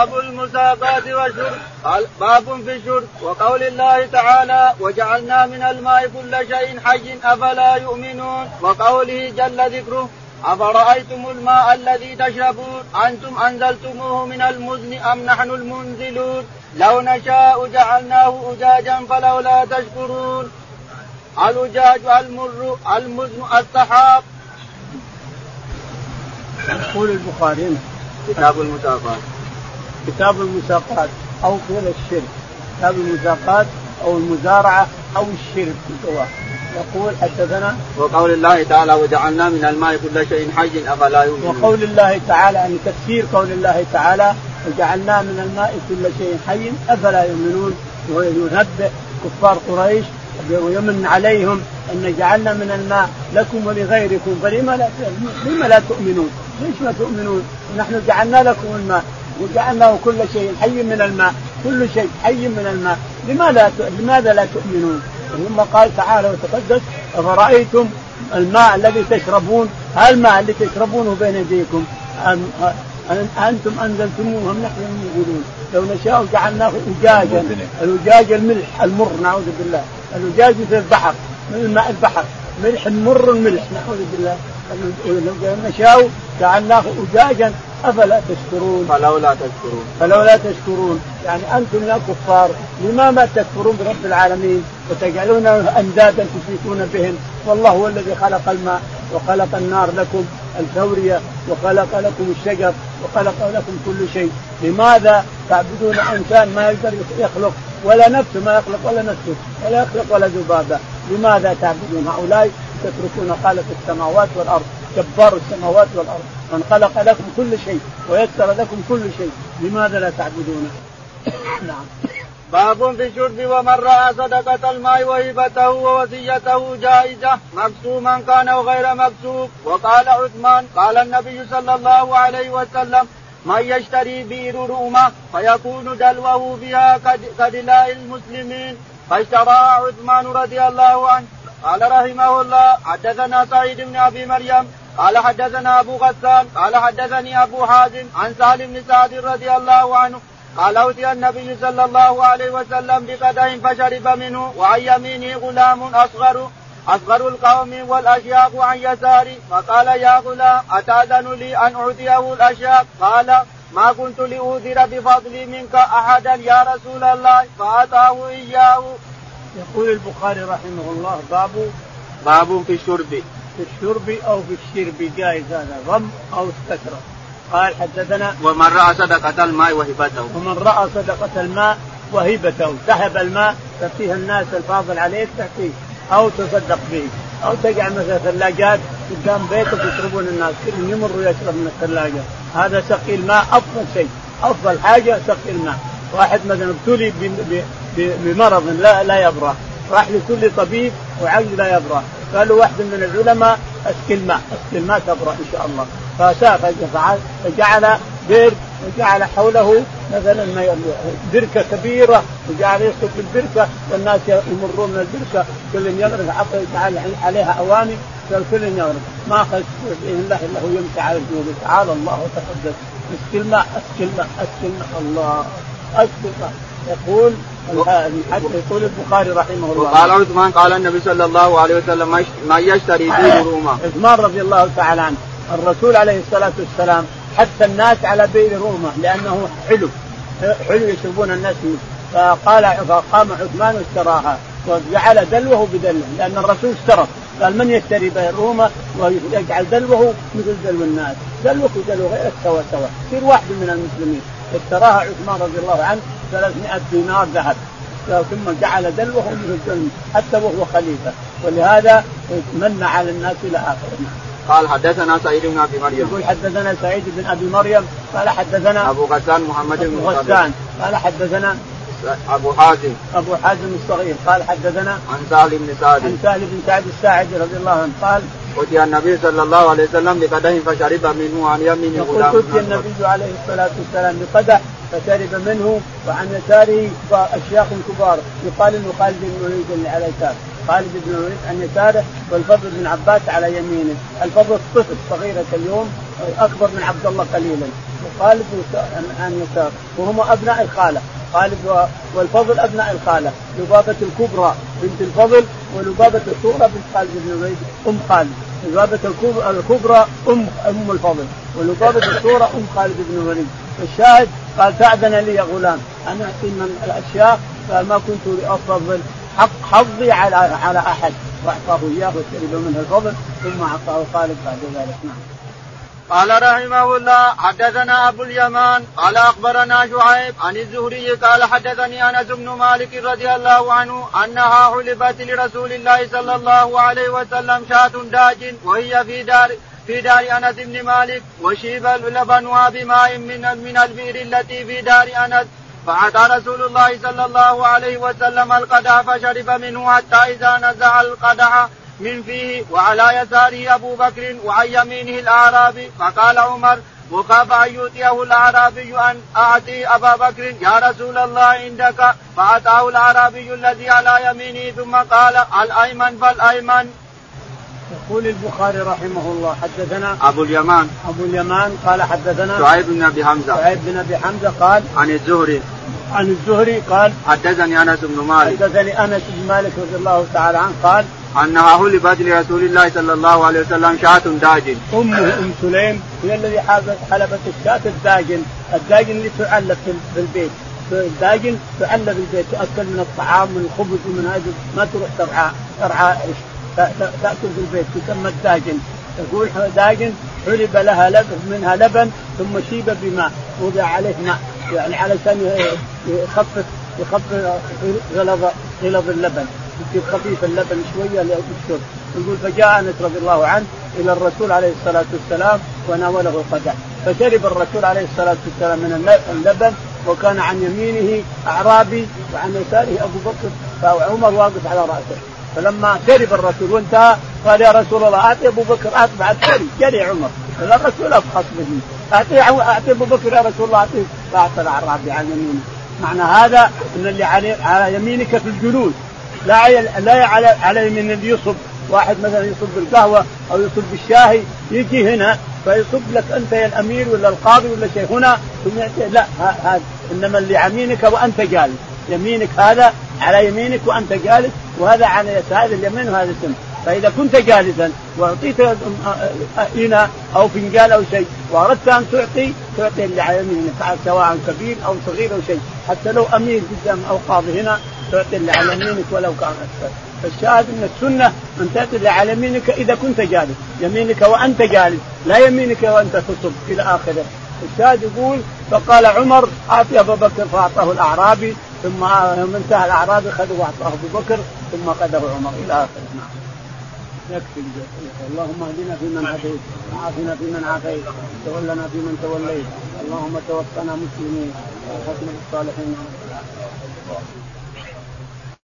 باب المساقات والشرب. قال باب في الشرب. وقول الله تعالى وجعلنا من الماء كل شيء حي أفلا يؤمنون؟ وقوله جل ذكره أفرأيتم الماء الذي تشربون؟ أنتم أنزلتموه من المزن أم نحن المنزلون؟ لو نشاء جعلناه أجاجا فلولا تشكرون. الأجاج المر المزن السحاب. يقول البخاري كتاب المساقات. كتاب المساقات أو قيل الشرك. كتاب المساقات أو المزارعة أو الشرك سواء يقول حدثنا وقول الله تعالى وجعلنا من الماء كل شيء حي أفلا يؤمنون. وقول الله تعالى يعني تفسير قول الله تعالى وجعلنا من الماء كل شيء حي أفلا يؤمنون. وينبه كفار قريش ويمن عليهم أن جعلنا من الماء لكم ولغيركم. فلما لا لما لا تؤمنون؟ ليش ما تؤمنون؟ نحن جعلنا لكم الماء. وجعلناه كل شيء حي من الماء، كل شيء حي من الماء، لماذا لماذا لا تؤمنون؟ ثم قال تعالى وتقدس أفرأيتم الماء الذي تشربون؟ هل الماء الذي تشربونه بين أيديكم؟ أنتم أنزلتموه أم نحن المنزلون؟ لو نشاء جعلناه أجاجا. الأجاج الملح المر نعوذ بالله. الأجاج مثل البحر من ماء البحر. ملح مر ملح نعوذ بالله. لو نشاء جعلناه أجاجا أفلا تشكرون؟ فلولا تشكرون. فلولا تشكرون. يعني أنتم يا كفار. لماذا تكفرون برب العالمين وتجعلون أندادا تشركون بهم؟ والله هو الذي خلق الماء وخلق النار لكم الثوريه وخلق لكم الشجر وخلق لكم كل شيء. لماذا تعبدون إنسان ما يقدر يخلق ولا نفسه ما يخلق ولا نفسه ولا يخلق ولا ذبابة؟ لماذا تعبدون هؤلاء؟ تتركون خالق السماوات والأرض. جبار السماوات والأرض. من خلق لكم كل شيء ويسر لكم كل شيء لماذا لا تعبدونه نعم. باب في الشرب ومن رأى صدقة الماء وهبته ووصيته جائزة مكسوما كان أو غير مكسوب وقال عثمان قال النبي صلى الله عليه وسلم من يشتري بئر رومه فيكون دلوه بها كدلاء المسلمين. فاشتراها عثمان رضي الله عنه. قال رحمه الله حدثنا سعيد بن أبي مريم قال حدثنا أبو غسان قال حدثني أبو حازم عن سهل بن سعد رضي الله عنه قال أوتي النبي صلى الله عليه وسلم بقدح فشرب منه وعن يمينه غلام أصغر أصغر القوم والأشياخ عن يساري فقال يا غلام أتأذن لي أن أعطيه الأشياخ قال ما كنت لأوذر بفضلي منك أحدا يا رسول الله فاتاه إياه. يقول البخاري رحمه الله باب باب في الشرب في الشرب أو في الشرب جائز هذا ضم أو استكره. قال حدثنا ومن رأى صدقة الماء وهبته. ومن رأى صدقة الماء وهبته. سحب الماء تعطيه الناس الفاضل عليك تعطيه أو تصدق به. أو تجعل مثلا ثلاجات قدام بيتك يشربون الناس. كل يمر ويشرب من الثلاجة. هذا سقي الماء أفضل شيء. أفضل حاجة سقي الماء. واحد مثلا ابتلي بمرض لا لا يبرأ. راح لكل طبيب وعقل لا يبرأ. قالوا واحد من العلماء اسقي الماء اسقي الماء تبرأ إن شاء الله. فساق فجعل بئر وجعل حوله مثلا بركه كبيرة وجعل يسقط البركه والناس يمرون من البركه كل يغرق عليها اواني كل يغرق ما اخذ باذن الله إلا هو يمشي على الجنوب. تعالى الله وتقدس. اسقي الماء اسقي الماء اسقي الماء الله. اسقي الماء يقول يقول البخاري رحمه الله. وقال عثمان قال النبي صلى الله عليه وسلم من يشتري بئر روما. عثمان رضي الله تعالى عنه الرسول عليه الصلاة والسلام حث الناس على بئر روما لأنه حلو. حلو يشربون الناس منه. فقال فقام عثمان واشتراها وجعل دلوه بدله لأن الرسول اشترى. قال من يشتري بئر روما ويجعل دلوه مثل دلو الناس؟ دلوك ودلو غيرك سوا سوا. يصير واحد من المسلمين. اشتراها عثمان رضي الله عنه 300 دينار ذهب. ثم جعل دلوه حتى وهو خليفة. ولهذا من على الناس إلى آخره. قال حدثنا سعيد بن أبي مريم. يقول حدثنا سعيد بن أبي مريم قال حدثنا أبو غسان محمد بن غسان قال حدثنا أبو حازم. أبو حازم الصغير قال حدثنا عن سهل بن سعد. عن سهل بن سعد الساعدي رضي الله عنه قال أتي النبي صلى الله عليه وسلم بقدح فشرب منه عن يمينه غلام أتي النبي عليه الصلاة والسلام بقدح فشرب منه وعن يساره أشياخ كبار. يقال إنه خالد بن الوليد اللي على يساره. خالد بن الوليد عن يساره والفضل بن عباس على يمينه. الفضل طفل صغيرة اليوم أكبر من عبد الله قليلا. وخالد عن يسار وهم أبناء الخالة. خالد والفضل أبناء الخالة. لبابة الكبرى بنت الفضل ولبابة الصغرى بنت خالد بن الوليد أم خالد. لبابة الكبرى ام أم الفضل. ولبابة الصغرى أم خالد بن الوليد. الشاهد قال تعدن لي يا غلام. أنا أعطي من الأشياء فما كنت لأفضل حق حظي على على أحد. وأعطاه إياه وشرب منه الفضل ثم أعطاه خالد بعد ذلك. نعم. قال رحمه الله حدثنا أبو اليمان قال أخبرنا شعيب عن الزهري قال حدثني أنس بن مالك رضي الله عنه أنها حلبت لرسول الله صلى الله عليه وسلم شاة داج وهي في دار في دار أنس بن مالك وشيب لبنها بماء من من البئر التي في دار أنس. فأتى رسول الله صلى الله عليه وسلم القدح فشرب منه حتى إذا نزع القدح من فيه. وعلى يساره أبو بكر وعن يمينه الأعرابي فقال عمر وخاف أن يؤتيه الأعرابي أن أعطي أبا بكر. يا رسول الله عندك. فأتاه الأعرابي الذي على يمينه ثم قال الأيمن فالأيمن. يقول البخاري رحمه الله حدثنا أبو اليمان. أبو اليمان قال حدثنا شعيب بن أبي حمزة. شعيب بن أبي حمزة قال عن الزهري. عن الزهري قال حدثني أنس بن مالك. حدثني أنس بن مالك رضي الله تعالى عنه قال انها هلبت لرسول الله صلى الله عليه وسلم شاة داجن. أمه أم سليم هي الذي حلبت الشاة الداجن، الداجن اللي تعلب في البيت، الداجن تعلب البيت تأكل من الطعام من الخبز ومن هذا ما تروح ترعى ترعى تاكل في البيت. تسمى الداجن. تقول داجن حلب لها لبن منها لبن ثم شيب بماء. وضع عليه ماء. يعني علشان يخفف يخفف غلظ غلظ اللبن. يصير خفيف اللبن شوية للشرب يقول فجاء أنس رضي الله عنه إلى الرسول عليه الصلاة والسلام وناوله القدح. فشرب الرسول عليه الصلاة والسلام من اللبن وكان عن يمينه أعرابي وعن يساره أبو بكر فعمر واقف على رأسه. فلما شرب الرسول وانتهى قال يا رسول الله أعطي أبو بكر اعطي بعد جري جري عمر. الرسول أفخص مني. أعطي أعطي أبو بكر يا رسول الله أعطيه. فأعطى الأعرابي عن يمينه. معنى هذا إن اللي على على يمينك في الجلوس لا لا على على يمين اللي يصب. واحد مثلا يصب بالقهوة أو يصب بالشاهي يجي هنا فيصب لك أنت يا الأمير ولا القاضي ولا شيء هنا ثم لا هذا. إنما اللي يمينك وأنت جالس. يمينك هذا على يمينك وأنت جالس وهذا على يسار اليمين وهذا الشمال. فإذا كنت جالسا وأعطيت اناء أو فنجان أو شيء وأردت أن تعطي تعطي اللي على يمينك سواء كبير أو صغير أو شيء. حتى لو أمير قدام أو قاضي هنا تعطي اللي على يمينك ولو كان أكثر. فالشاهد أن السنة أن تعطي اللي على يمينك إذا كنت جالس. يمينك وأنت جالس لا يمينك وأنت تصب إلى آخره. الشاهد يقول فقال عمر اعطي ابا بكر فأعطاه الأعرابي ثم انتهى الأعرابي خذوا وأعطاه أبو بكر. ثم اخذه عمر إلى اخره نعم. يكفي اللهم اهدنا فيمن هديت وعافنا فيمن عافيت تولنا فيمن توليت. اللهم توفنا مسلمين وختم بالصالحين